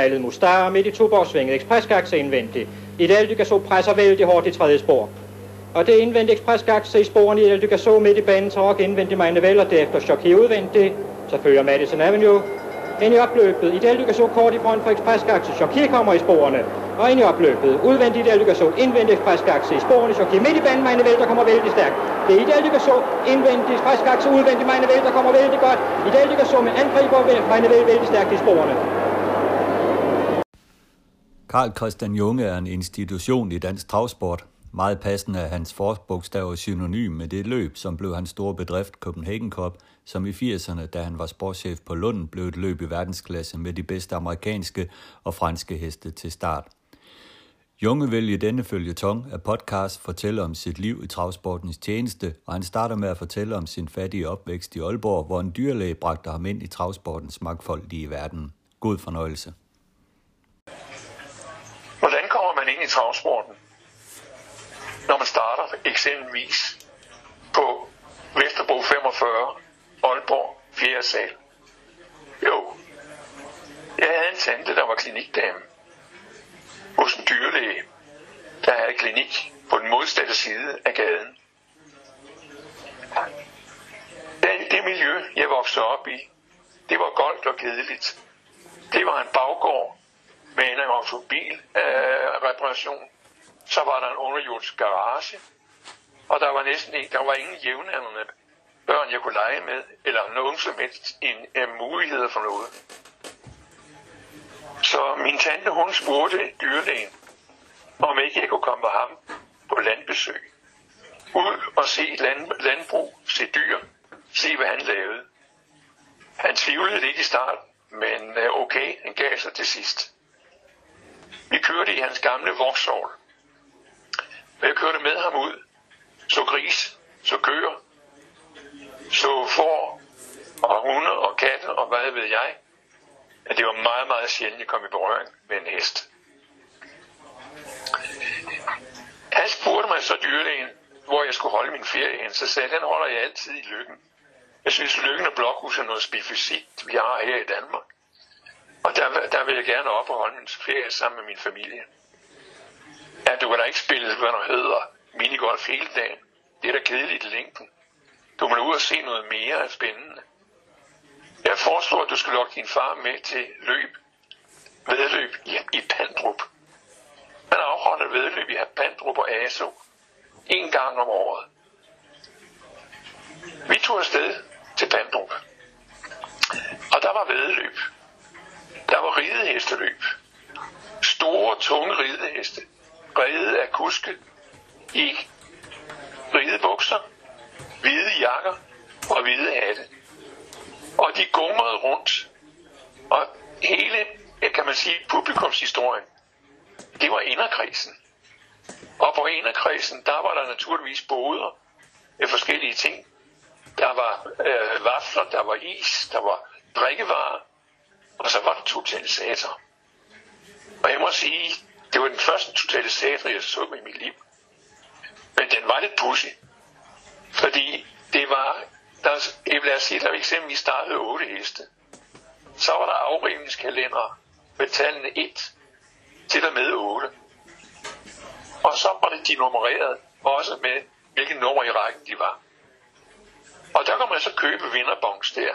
malet Mustar midt i Tuborgsvinget ekspresgakse indvendigt. I det Aldygasso presser vældig hårdt i tredje spor. Og det indvendige ekspresgakse i sporene i Aldygasso midt i banen tråk indvendigt Meine Vel og derefter Chocky udvendigt. Så følger Madison Avenue ind i opløbet. I det Aldygasso kort i front for ekspresgakse. Chocky kommer i sporene og ind i opløbet. Udvendigt i Aldygasso, indvendigt ekspresgakse i sporene. Chocky midt i banen Meine Vel, der kommer vældig stærkt. Det er i det Aldygasso, indvendigt ekspresgakse, udvendigt Meine Vel, der kommer vældig godt. I det Aldygasso med angriber Meine Vel vældig stærkt i sporene. Karl Christian Junge er en institution i dansk travsport. Meget passende er hans forbogstav synonym med det løb, som blev hans store bedrift Copenhagen Cup, som i 80'erne, da han var sportschef på Lund, blev et løb i verdensklasse med de bedste amerikanske og franske heste til start. Junge vil i denne følgetong af podcast fortælle om sit liv i travsportens tjeneste, og han starter med at fortælle om sin fattige opvækst i Aalborg, hvor en dyrlæge bragte ham ind i travsportens magtfoldige verden. God fornøjelse. Hvordan kommer man ind i travsporten? Når man starter eksempelvis på Vesterbro 45, Aalborg, 4. sal. Jo, jeg havde en tante, der var klinikdame hos en dyrlæge, der havde klinik på den modsatte side af gaden. Det, det miljø, jeg voksede op i, det var goldt og kedeligt. Det var en baggård med en automobilreparation. øh. Så var der en underjordisk garage, og der var næsten ikke, der var ingen jævnaldrende børn, jeg kunne lege med, eller nogen som helst en, en muligheder for noget. Så min tante, hun spurgte dyrlægen, om ikke jeg kunne komme på ham på landbesøg. Ud og se land, landbrug, se dyr, se hvad han lavede. Han tvivlede lidt i starten, men øh, okay, han gav sig til sidst. Vi kørte i hans gamle voksovl. Og jeg kørte med ham ud. Så gris, så køer, så får og hunde og katte og hvad ved jeg. At det var meget, meget sjældent, at komme i berøring med en hest. Han spurgte mig så dyrlægen, hvor jeg skulle holde min ferie hen. Så sagde han, den holder jeg altid i Lykken. Jeg synes, Lykken og Blokhus er noget specifikt, vi har her i Danmark. Og der, der vil jeg gerne op og holde min ferie sammen med min familie. Ja, du kan da ikke spille, hvad der hedder, minigolf hele dagen. Det er da kedeligt i længden. Du må ud og se noget mere spændende. Jeg foreslår, at du skal lokke din far med til løb, vedløb i, i Pandrup. Man afholder vedløb i Pandrup og ASO en gang om året. Vi tog afsted til Pandrup. Og der var vedløb. Der var ridehesteløb. Store, tunge rideheste. Brede af kuske i ridebukser, hvide jakker og hvide hatte. Og de gumrede rundt. Og hele, kan man sige, publikumshistorien, det var inderkredsen. Og på inderkredsen, der var der naturligvis boder med forskellige ting. Der var øh, vafler, der var is, der var drikkevarer, og så var den totalisator. Og jeg må sige, det var den første totalisator, jeg så i mit liv. Men den var lidt pussy. Fordi det var, der, jeg vil sige, der eksempelvis startede 8 heste. Så var der afrivningskalender med tallene 1 til og med 8. Og så var det de nummereret, også med hvilke nummer i rækken de var. Og der kan man så købe vinderbongs der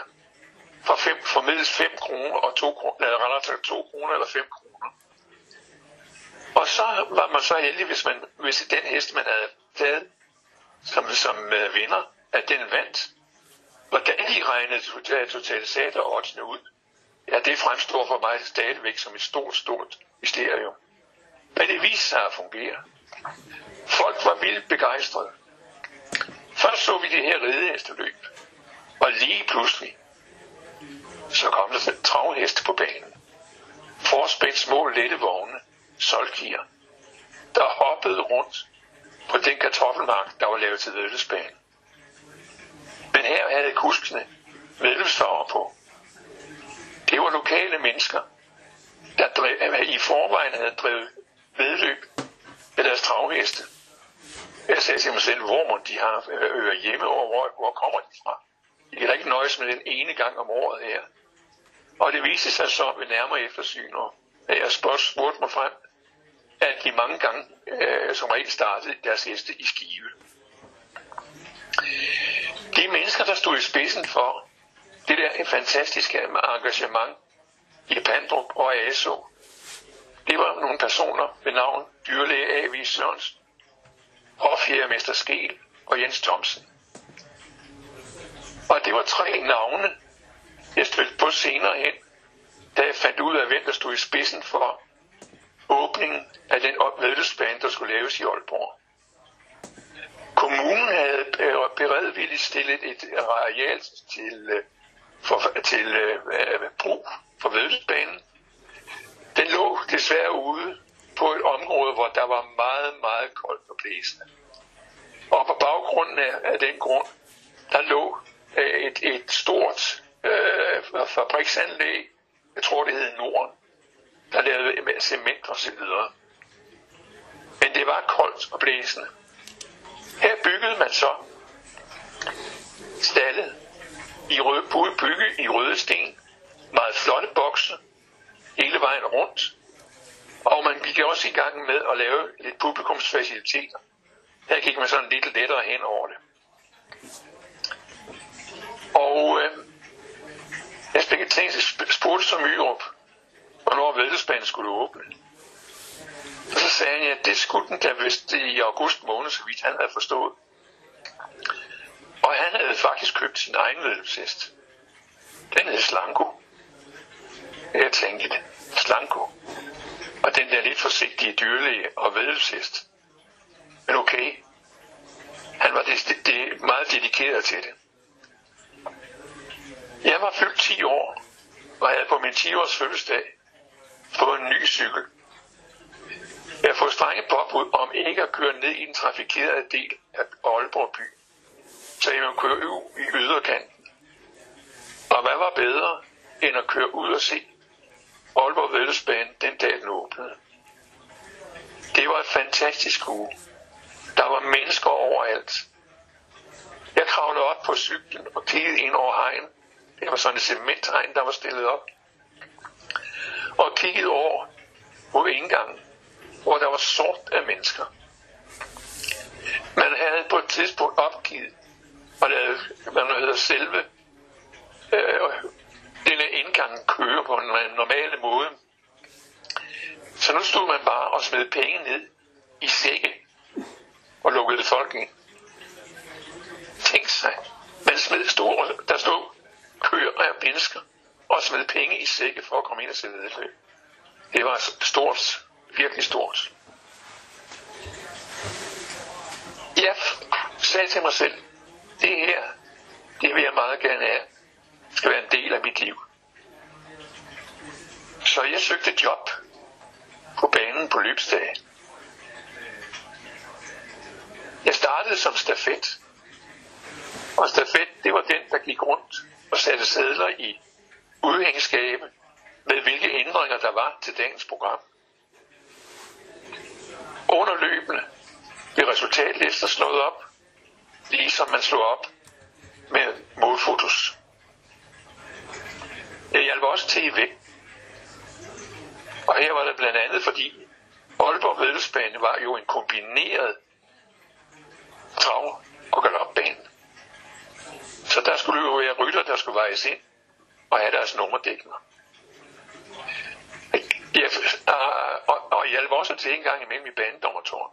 for, fem, for middels 5 kroner og 2 kroner, eller rettere 2 kroner eller 5 kroner. Og så var man så heldig, hvis, man, hvis den hest, man havde taget som, som uh, vinder, at den vandt. Hvordan de regnede totalisator oddsene ud, ja, det fremstår for mig stadigvæk som et stort, stort mysterium. Men det viste sig at fungere. Folk var vildt begejstrede. Først så vi det her ridehesteløb, og lige pludselig, så kom der travheste på banen. Forspændt små lette vogne, solkier, der hoppede rundt på den kartoffelmark, der var lavet til vedløbsbanen. Men her havde kuskene medlemsfarver på. Det var lokale mennesker, der drev, øh, i forvejen havde drevet vedløb med deres travheste. Jeg sagde til mig selv, hvor må de har øh, øh, hjemme, og hvor, hvor kommer de fra? De kan da ikke nøjes med den ene gang om året her. Og det viste sig så ved nærmere eftersyn og jeg spurgte mig frem, at de mange gange øh, som regel startede deres heste i skive. De mennesker, der stod i spidsen for det der fantastiske engagement i Pandrup og ASO, det var nogle personer ved navn dyrlæge A.V. Sørensen, hofjærmester Skel og Jens Thomsen. Og det var tre navne, jeg stødte på senere hen, da jeg fandt ud af, hvem der stod i spidsen for åbningen af den opvedelsbane, der skulle laves i Aalborg. Kommunen havde beredvilligt stillet et areal til, øh, for, til øh, brug for vedløbsbanen. Den lå desværre ude på et område, hvor der var meget, meget koldt og blæsende. Og på baggrunden af, af den grund, der lå øh, et, et stort øh, fabriksanlæg, jeg tror det hed Norden, der lavede med cement og så videre. Men det var koldt og blæsende. Her byggede man så stallet i røde, bygge i røde sten. Meget flotte bokse hele vejen rundt. Og man gik også i gang med at lave lidt publikumsfaciliteter. Her gik man sådan lidt lettere hen over det. Og øh, jeg spurgte som Myrup, hvornår Vældesbanen skulle åbne. Og så sagde han, at det skulle den da vist i august måned, så vidt han havde forstået. Og han havde faktisk købt sin egen vedløbshest. Den hed Slanko. Jeg tænkte, Slanko. Og den der lidt forsigtige dyrlæge og vedløbshest. Men okay, han var det, det meget dedikeret til det. Jeg var fyldt 10 år, og havde på min 10-års fødselsdag fået en ny cykel. Jeg får strenge påbud om ikke at køre ned i den trafikerede del af Aalborg by, så jeg må køre ud i yderkanten. Og hvad var bedre end at køre ud og se Aalborg Vældesbane den dag den åbnede. Det var et fantastisk uge. Der var mennesker overalt. Jeg kravlede op på cyklen og kiggede ind over hegn. Det var sådan en cementhegn, der var stillet op. Og kiggede over mod indgangen hvor der var sort af mennesker. Man havde på et tidspunkt opgivet og lavet, hvad man hedder, selve øh, denne indgang køre på en normale måde. Så nu stod man bare og smed penge ned i sække og lukkede folk ind. Tænk sig, man smed store, der stod køer af mennesker og smed penge i sække for at komme ind og se vedløb. Det var stort virkelig stort. Jeg sagde til mig selv, det her, det vil jeg meget gerne have, skal være en del af mit liv. Så jeg søgte job på banen på løbsdag. Jeg startede som stafet. Og stafet, det var den, der gik rundt og satte sædler i udhængskabe med hvilke ændringer der var til dagens program. Under løbende blev resultatlister slået op, ligesom man slog op med modfotos. Jeg hjalp også tv. Og her var det blandt andet, fordi Aalborg Vedelsbane var jo en kombineret trav- og galopbane. Så der skulle jo være rytter, der skulle vejes ind og have deres nummerdækninger. Jeg, og, og, og hjalp også til en gang imellem i banedommertårn.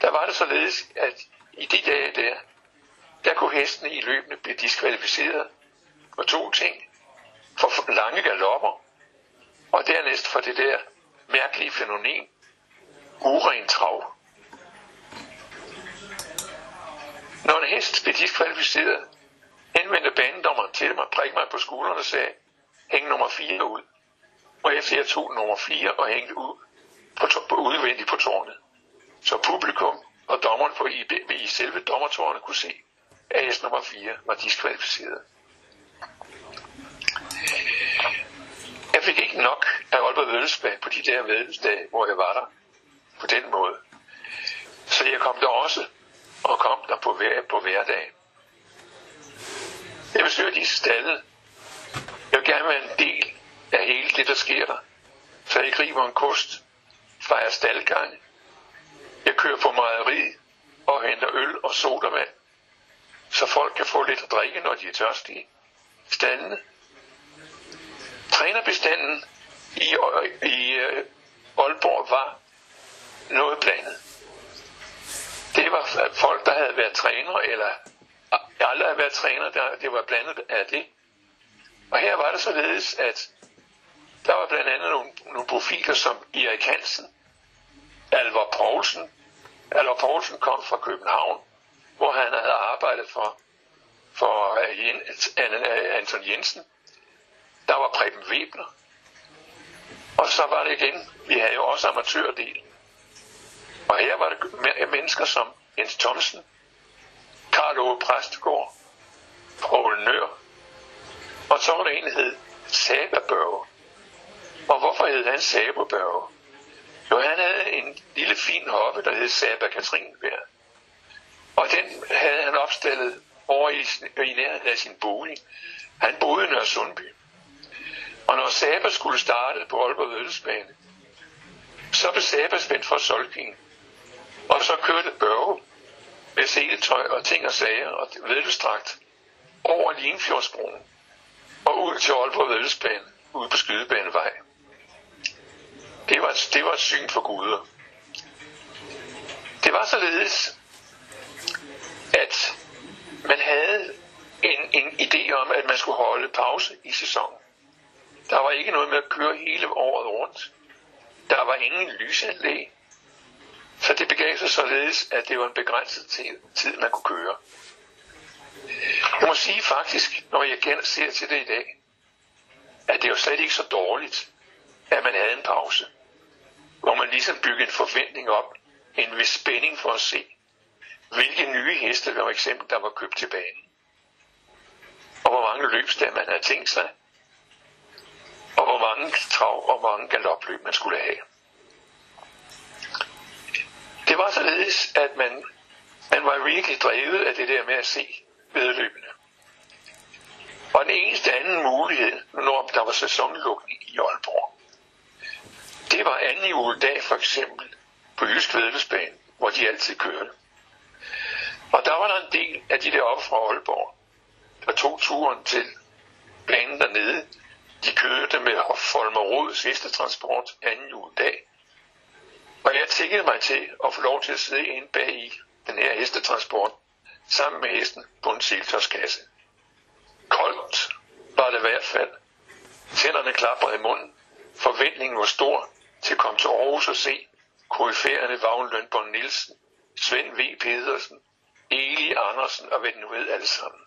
Der var det således, at i de dage der, der kunne hestene i løbende blive diskvalificeret for to ting. For lange galopper, og dernæst for det der mærkelige fænomen, uren trav. Når en hest blev diskvalificeret, henvendte banedommeren til mig, prikkede mig på skuldrene og sagde, hæng nummer 4 ud og efter jeg tog nummer 4 og hængte ud på, på udvendigt på tårnet. Så publikum og dommeren på i, i selve dommertårnet kunne se, at S nummer 4 var diskvalificeret. Jeg fik ikke nok af Aalborg Vedelsbag på de der vedelsdage, hvor jeg var der på den måde. Så jeg kom der også, og kom der på, hver, på hverdagen. Jeg besøger disse. Jeg vil gerne være en del af hele det, der sker der. så jeg griber en kost, fejrer staldgange. Jeg kører på mejeriet og henter øl og sodavand, så folk kan få lidt at drikke, når de er tørstige. Stallene. Trænerbestanden i, i uh, Aalborg var noget blandet. Det var folk, der havde været træner, eller aldrig har været træner, der, det var blandet af det. Og her var det således, at der var blandt andet nogle, nogle profiler som Erik Hansen, Alvar Poulsen. Alvar Poulsen kom fra København, hvor han havde arbejdet for, for øh, øh, Anton Jensen. Der var Preben Webner. Og så var det igen, vi havde jo også amatørdel. Og her var det mennesker som Jens Thomsen, Karl Ove Præstegård, Poul Nør, og så var der en, der hed Sababørge. Og hvorfor hed han Sababørge? Jo, han havde en lille fin hoppe, der hed Saba Katrinebjerg. Og den havde han opstillet over i, i nærheden af sin bolig. Han boede i Nørresundby. Og når Saba skulle starte på Aalborg Vedelsbane, så blev Saba spændt for Solking. Og så kørte Børge med seletøj og ting og sager og vedløstragt over Limfjordsbroen og ud til Aalborg Vedelsbane, ude på Skydebanevej. Det var, det var et syn for guder. Det var således, at man havde en, en idé om, at man skulle holde pause i sæsonen. Der var ikke noget med at køre hele året rundt. Der var ingen lysanlæg. Så det begav sig således, at det var en begrænset tid, man kunne køre. Jeg må sige faktisk, når jeg igen ser til det i dag, at det jo slet ikke så dårligt, at man havde en pause. Hvor man ligesom byggede en forventning op, en vis spænding for at se, hvilke nye heste, for eksempel, der var købt til banen. Og hvor mange løbsdage man havde tænkt sig. Og hvor mange trav og hvor mange galopløb man skulle have. Det var således, at man, man var virkelig drevet af det der med at se vedløbende. Og den eneste anden mulighed, når der var sæsonlukning i Aalborg, det var anden juledag for eksempel på Jysk Vedløbsbane, hvor de altid kørte. Og der var der en del af de der op fra Aalborg, der tog turen til banen dernede. De kørte med Folmer sidste transport anden juledag. Og jeg tækkede mig til at få lov til at sidde ind bag i den her hestetransport sammen med hesten på en siltørskasse. Koldt var det i hvert fald. Tænderne klaprede i munden. Forventningen var stor til at komme til Aarhus og se koryfærerne Vagn Lønborg Nielsen, Svend V. Pedersen, Eli Andersen og hvad nu ved alle sammen.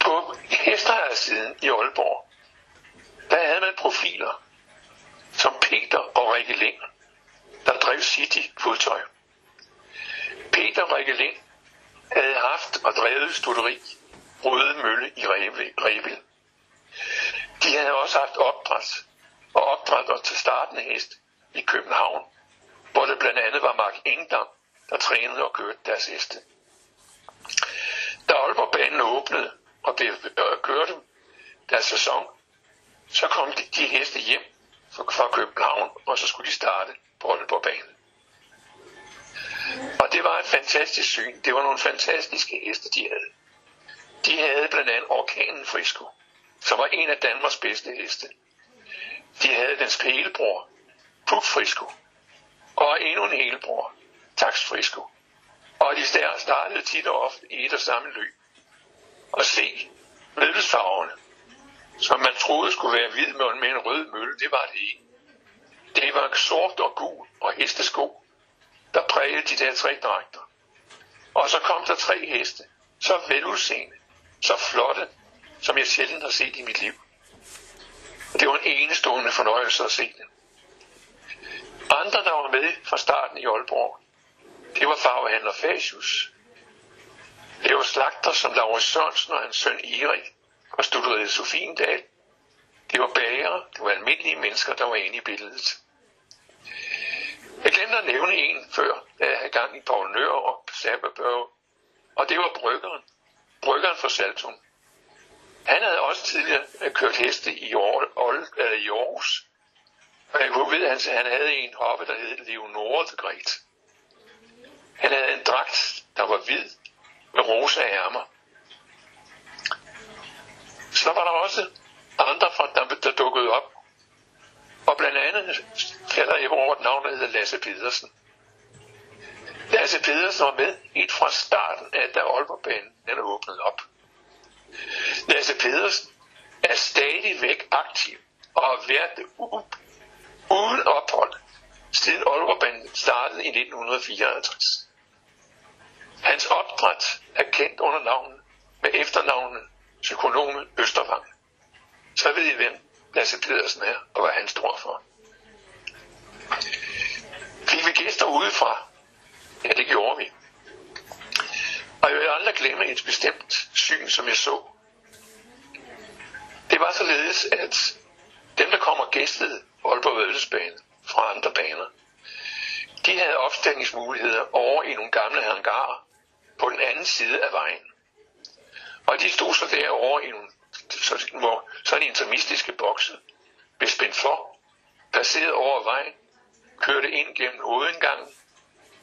På hestehejersiden i Aalborg, der havde man profiler Peter og Rikke Lind, der drev City fodtøj. Peter Rikke Lind havde haft og drevet studeri Røde Mølle i Revel. De havde også haft opdræt og opdrætter til starten hest i København, hvor det blandt andet var Mark Engdam, der trænede og kørte deres heste. Da Aalborg-banen åbnede og blev øh, kørte deres sæson, så kom de, de heste hjem fra København, og så skulle de starte på Aalborg-banen. Og det var et fantastisk syn. Det var nogle fantastiske heste, de havde. De havde blandt andet Orkanen Frisco, som var en af Danmarks bedste heste. De havde dens helebror, Puk Frisco, og endnu en helebror, Tax Frisco. Og de der startede tit og ofte i et og samme løb. Og se møllesfarverne, som man troede skulle være hvid med en rød mølle, det var det ikke. Det var sort og gul og hestesko, der prægede de der tre dragter. Og så kom der tre heste, så veludseende, så flotte, som jeg sjældent har set i mit liv. Og det var en enestående fornøjelse at se dem. Andre, der var med fra starten i Aalborg, det var farvehandler Fasius. Det var slagter som Laurits Sørensen og hans søn Erik og studerede Sofiendal. Det var bager, det var almindelige mennesker, der var inde i billedet. Jeg glemte at nævne en før, da jeg havde gang i Paul Nør og Sababørg, og det var bryggeren. Bryggeren fra Saltum. Han havde også tidligere øh, kørt heste i, Aarhus, øh, i Aarhus. Og jeg kunne vide, at han havde en hoppe, der hed Leonore de Gret. Han havde en dragt, der var hvid med rosa ærmer. Så var der også andre fra, der, der dukkede op. Og blandt andet falder jeg over et navn, der hedder Lasse Pedersen. Lasse Pedersen var med helt fra starten af, da Aalborgbanen den er åbnet op. Lasse Pedersen er stadigvæk aktiv og har været det uden ophold siden Aalborgbanen startede i 1954. Hans opdræt er kendt under navnet med efternavnet psykonomen Østervang. Så ved I, hvem Lasse Pedersen er, og hvad han står for. Fik vi gæster udefra? Ja, det gjorde vi. Og jeg vil aldrig glemme et bestemt syn, som jeg så. Det var således, at dem, der kommer gæstede Aalborg Vældesbane fra andre baner, de havde opstillingsmuligheder over i nogle gamle hangarer på den anden side af vejen. Og de stod så derovre i nogle så, hvor sådan intermistiske bokse blev spændt for, passeret over vejen, kørte ind gennem hovedindgangen,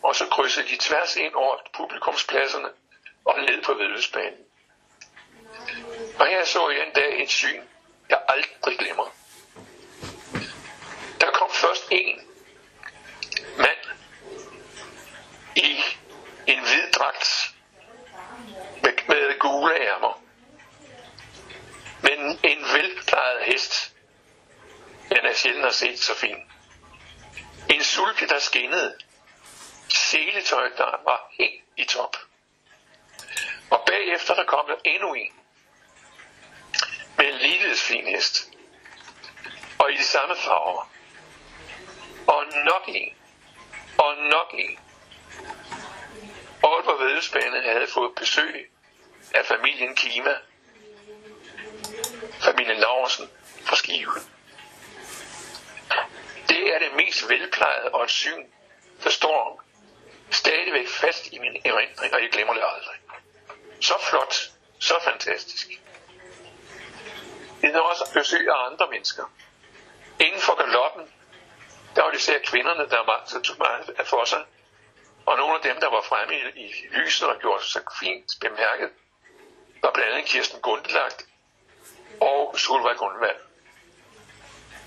og så krydsede de tværs ind over publikumspladserne og ned på vedløbsbanen. Og her så jeg en dag et syn, jeg aldrig glemmer. Der kom først en mand i en hvid dragt med, gule ærmer. Men en velplejet hest. Den er sjældent at set så fin. En sulke, der skinnede. Seletøj, der var helt i top. Og bagefter der kom der endnu en. Med en ligeledes fin hest. Og i de samme farver. Og nok en. Og nok en. Aalborg Vedelsbane havde fået besøg af familien Kima. Familien Laursen fra Skive. Det er det mest velplejede og et syn, der står stadigvæk fast i min erindring, og jeg glemmer det aldrig. Så flot, så fantastisk. Det er også besøg af andre mennesker. Inden for galoppen, der var det især kvinderne, der var, så tog meget for sig. Og nogle af dem, der var fremme i, i lyset og gjorde sig fint bemærket, var blandt andet Kirsten Gundelagt og Solvej Grundvald.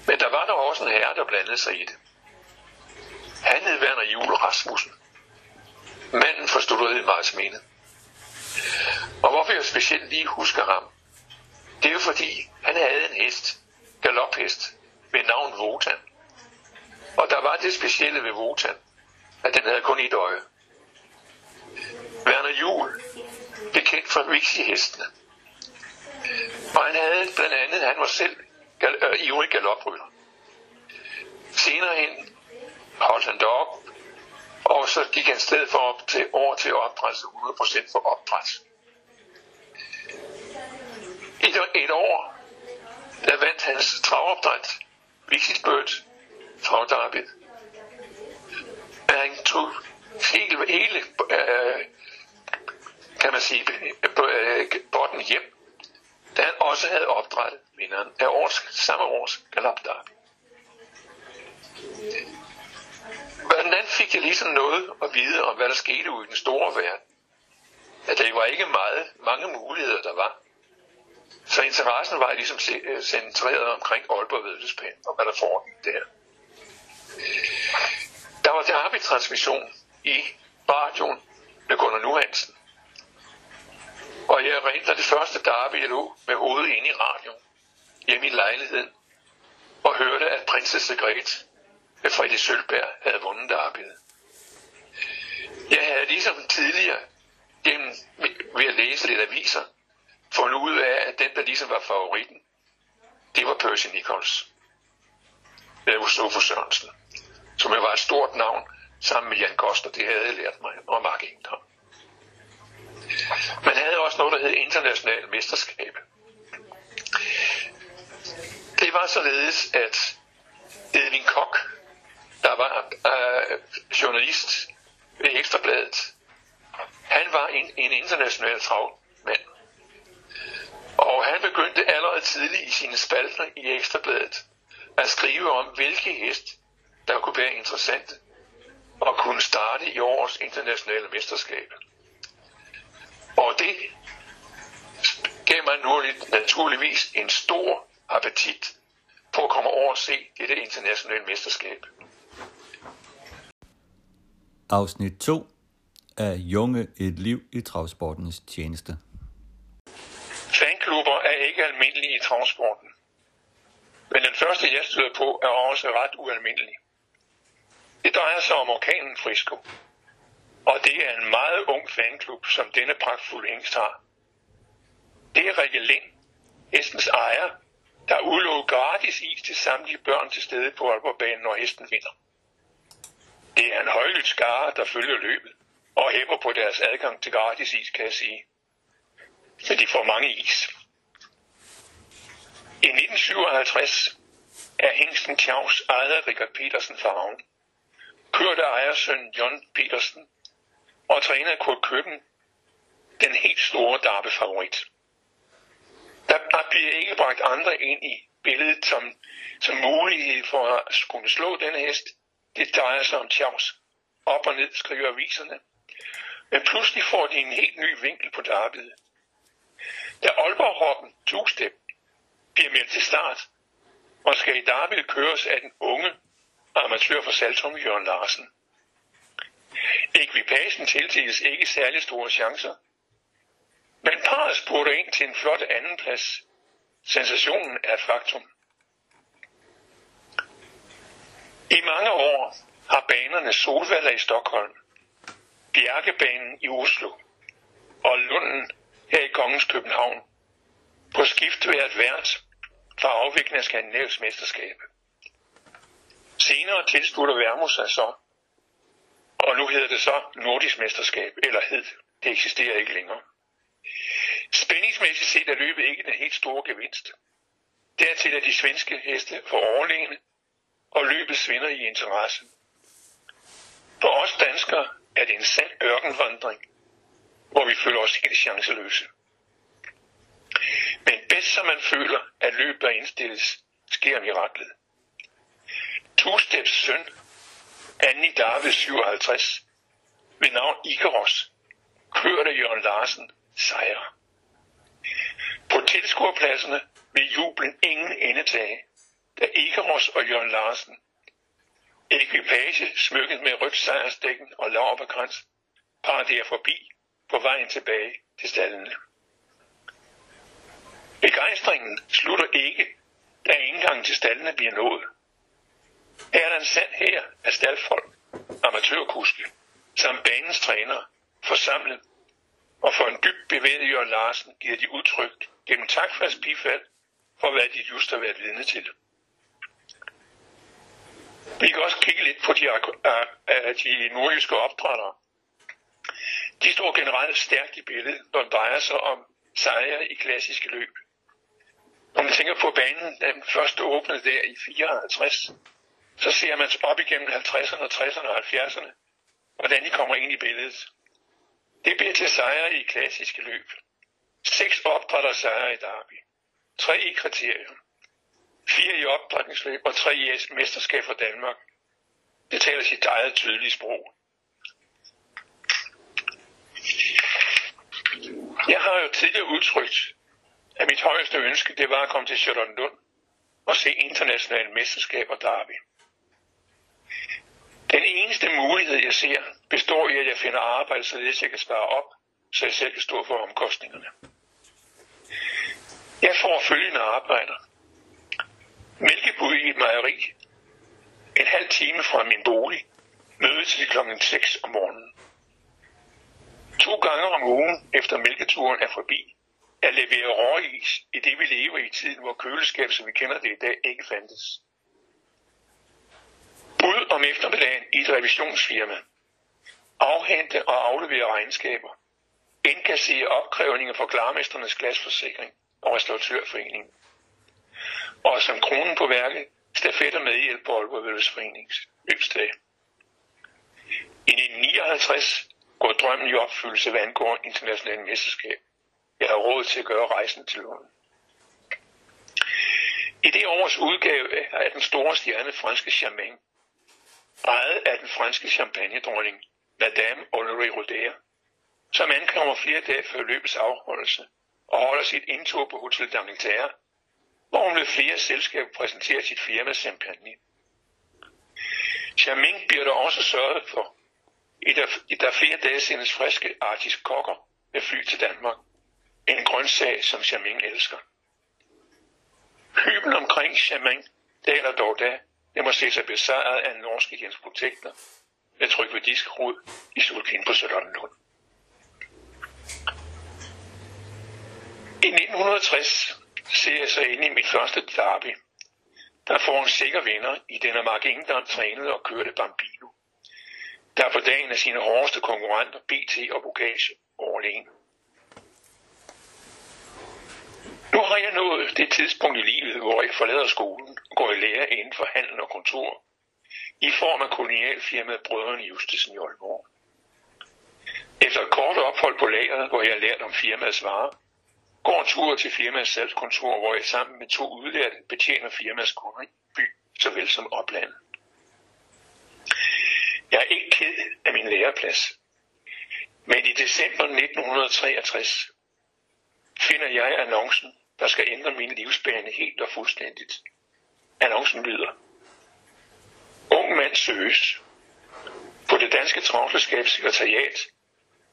Men der var der også en herre, der blandede sig i det. Han hed Werner Jule Rasmussen. Manden forstod studeret i Mine. Og hvorfor jeg specielt lige husker ham, det er jo fordi, han havde en hest, galophest, med navn Votan. Og der var det specielle ved Votan, at den havde kun et øje. Werner Jul bekendt kendt for Vixi-hestene. Og han havde blandt andet, han var selv gal, øh, ivrig galoprytter. Senere hen holdt han derop, og så gik han sted for op til, over til opdræt, 100% for opdræt. Et, et år, der vandt hans travopdræt, Vixit Bird, travdarbyet. Han tog hele, hele øh, kan man sige, øh, øh, botten hjem, da han også havde opdrettet vinderen af års, samme års galopdarby. Hvordan fik jeg ligesom noget at vide om, hvad der skete ude i den store verden? At der var ikke meget, mange muligheder, der var. Så interessen var ligesom øh, centreret omkring Aalborg Vedløsbanen og hvad der foregik der. Der var derby-transmission i radioen med Gunnar Nuhansen. Og jeg erindrer det første derby, jeg lå med hovedet inde i radioen, hjemme i lejligheden, og hørte, at prinsesse Grete med øh, Fredrik Sølberg havde vundet derbyet. Jeg havde ligesom tidligere, gennem, ved at læse lidt aviser, fundet ud af, at den, der ligesom var favoritten, det var Percy Nichols. Det var Sofo Sørensen, som jo var et stort navn sammen med Jan Koster. Det havde jeg lært mig, og Mark Engdom. Man havde også noget, der hed international mesterskab. Det var således, at Edwin Kok, der var øh, journalist ved Ekstrabladet, han var en, en international travmand. Og han begyndte allerede tidligt i sine spalter i Ekstrabladet at skrive om, hvilke hest, der kunne være interessante og kunne starte i årets internationale mesterskab. Og det gav mig naturligvis en stor appetit på at komme over og se dette internationale mesterskab. Afsnit 2 af Junge et liv i travsportens tjeneste. Fanklubber er ikke almindelige i travsporten. Men den første, jeg støder på, er også ret ualmindelig. Det drejer sig om orkanen Frisco. Og det er en meget ung fanklub, som denne pragtfulde hængst har. Det er Rikke Lind, hestens ejer, der udlod gratis is til samtlige børn til stede på Aalborgbanen, når hesten vinder. Det er en højlydt skare, der følger løbet og hæpper på deres adgang til gratis is, kan jeg sige. Så de får mange is. I 1957 er hængsten Claus ejet af Richard Petersen farven. Kørte ejersøn John Petersen og træner Kurt Køben, den helt store Darby-favorit. Der bliver ikke bragt andre ind i billedet som, som mulighed for at skulle slå denne hest. Det drejer sig om Charles. Op og ned skriver aviserne. Men pludselig får de en helt ny vinkel på derbyet. Da Aalborg-hoppen Tugstep bliver meldt til start, og skal i derbyet køres af den unge amatør for Saltrum Jørgen Larsen. Ekvipagen tildeles ikke særlig store chancer, men parret spurgte ind til en flot andenplads. Sensationen er faktum. I mange år har banerne Solvalla i Stockholm, Bjerkebanen i Oslo og Lunden her i Kongens København på skift været vært for afvikling af Skandinavs mesterskab. Senere tilslutter Værmo sig så, og nu hedder det så Nordisk Mesterskab, eller hed, det eksisterer ikke længere. Spændingsmæssigt set er løbet ikke den helt store gevinst. Dertil er de svenske heste for overlegne, og løbet svinder i interesse. For os danskere er det en sand ørkenvandring, hvor vi føler os helt chanceløse. Men bedst som man føler, at løbet der indstilles, sker miraklet. Tusteps søn, Annie Darve 57, ved navn Ikaros, kørte Jørgen Larsen sejre. På tilskuerpladserne vil jublen ingen endetage, da Ikaros og Jørgen Larsen, ekvipage smykket med rødt sejrsdækken og laverbekrans, paraderer forbi på vejen tilbage til stallene. Begejstringen slutter ikke, da indgangen til stallene bliver nået. Her er der en sand her af staldfolk, amatørkuske, samt banens træner, forsamlet og for en dybt bevæget Jørgen Larsen giver de udtryk gennem takfast bifald for hvad de just har været vidne til. Vi kan også kigge lidt på de, de nordjyske opdrættere. De står generelt stærkt i billedet, når det drejer sig om sejre i klassiske løb. Når man tænker på banen, da den første åbnede der i 54, så ser man op igennem 50'erne, 60'erne og 70'erne, hvordan de kommer ind i billedet. Det bliver til sejre i klassiske løb. Seks opdrætter sejre i derby. Tre i kriterium. Fire i opdrætningsløb og tre i mesterskab for Danmark. Det taler sit eget tydelige sprog. Jeg har jo tidligere udtrykt, at mit højeste ønske, det var at komme til Charlottenlund og se internationale mesterskaber derby. Den eneste mulighed, jeg ser, består i, at jeg finder arbejde, således jeg kan spare op, så jeg selv kan stå for omkostningerne. Jeg får følgende arbejder. Mælkebud i et mejeri. En halv time fra min bolig. Møde til klokken 6 om morgenen. To gange om ugen efter mælketuren er forbi, at levere råis i det, vi lever i tiden, hvor køleskab, som vi kender det i dag, ikke fandtes ud om eftermiddagen i et revisionsfirma. Afhente og aflevere regnskaber. Indkassere opkrævninger for klarmesternes glasforsikring og restauratørforeningen. Og som kronen på værket, stafetter med hjælp på Aalborg Vælvesforenings løbsdag. I 1959 går drømmen i opfyldelse, hvad angår internationale mesterskab. jeg har råd til at gøre rejsen til London. I det års udgave af den store stjerne franske Charmaine, ejet af den franske champagnedronning Madame Honoré Roder, som ankommer flere dage før løbets afholdelse og holder sit indtog på Hotel d'Angleterre, hvor hun ved flere selskaber præsenterer sit firma champagne. Charming bliver der også sørget for, i der, i der flere dage sendes friske artisk kokker med fly til Danmark. En grøntsag, som Charming elsker. Hyben omkring Charming daler dog da, det må se sig besejret af en norsk Jens Protektor med tryk ved diskrod i Sulkin på Sønderlund. I 1960 ser jeg så ind i mit første derby, der får en sikker vinder i denne Mark Engdahl trænede og kørte Bambino, der på dagen af sine hårdeste konkurrenter BT og Bogage overlegen. Nu har jeg nået det tidspunkt i livet, hvor jeg forlader skolen og går i lære inden for handel og kontor, i form af kolonialfirmaet Brødrene Justesen i Aalborg. Efter et kort ophold på lageret, hvor jeg har lært om firmaets varer, går en tur til firmaets salgskontor, hvor jeg sammen med to udlærte betjener firmaets kunder i by, såvel som opland. Jeg er ikke ked af min læreplads, men i december 1963 finder jeg annoncen, der skal ændre min livsbane helt og fuldstændigt. Annoncen lyder. Ung mand søges. På det danske travlskabssekretariat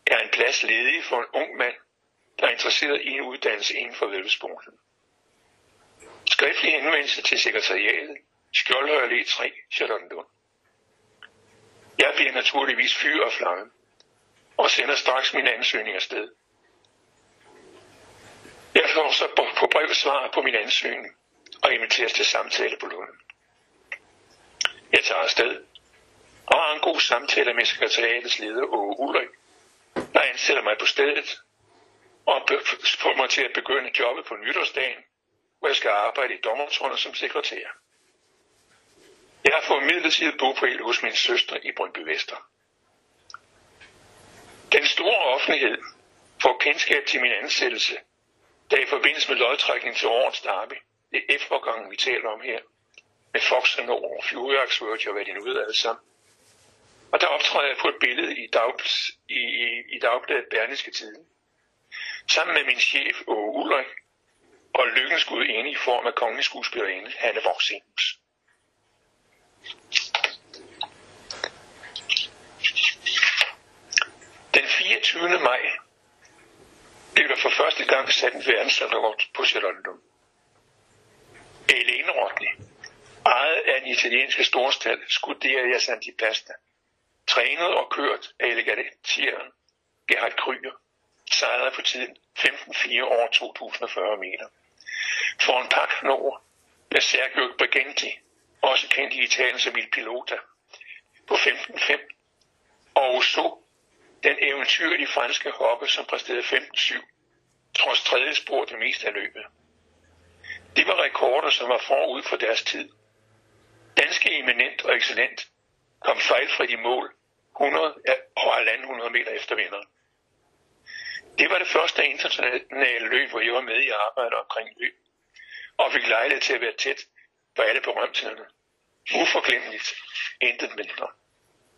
er en plads ledig for en ung mand, der er interesseret i en uddannelse inden for velvedsbranchen. Skriftlig henvendelse til sekretariatet, Skjoldhøj Allé 3, Charlottenlund. Jeg bliver naturligvis fyr og flamme, og sender straks min ansøgning afsted. Jeg får så på brev svar på min ansøgning, og inviteres til samtale på Lund. Jeg tager afsted, og har en god samtale med sekretariatets leder Åge Ulrik, der ansætter mig på stedet og får mig til at begynde jobbet på nytårsdagen, hvor jeg skal arbejde i dommertårnet som sekretær. Jeg har fået midlertidigt bopæl hos min søster i Brøndby Vester. Den store offentlighed får kendskab til min ansættelse, der i forbindelse med lodtrækning til årets derby, det er F-årgangen, vi taler om her, med Fox og Nord, Fjordjagtsword, jeg hvad de nu hedder alle sammen. Og der optræder jeg på et billede i, dag, i, i, i dagbladet Berlingske Tiden sammen med min chef Åge Ulrik og lykkens gud inde i form af kongens skuespillerinde Hanne Voxenus. Den 24. maj blev der for første gang sat en verdensrekord på Charlottenlund. Elena Rodney, ejet af den italienske storstald Scuderia Santipasta, trænet og kørt af elegantieren Gerhard Kryger, sejrede på tiden 15-4 over 2040 meter. For en pak nord med Sergio Briganti, også kendt i Italien som Il Pilota, på 15-5, og så den eventyrlige franske hoppe, som præsterede 15-7, trods tredje spor det meste af løbet. Det var rekorder, som var forud for deres tid. Danske eminent og excellent kom fejlfrit i mål 100 og 100 meter efter vinderen. Det var det første internationale løb, hvor jeg var med i arbejdet omkring løb, og fik lejlighed til at være tæt på alle berømthederne. Uforglemmeligt. Intet mindre.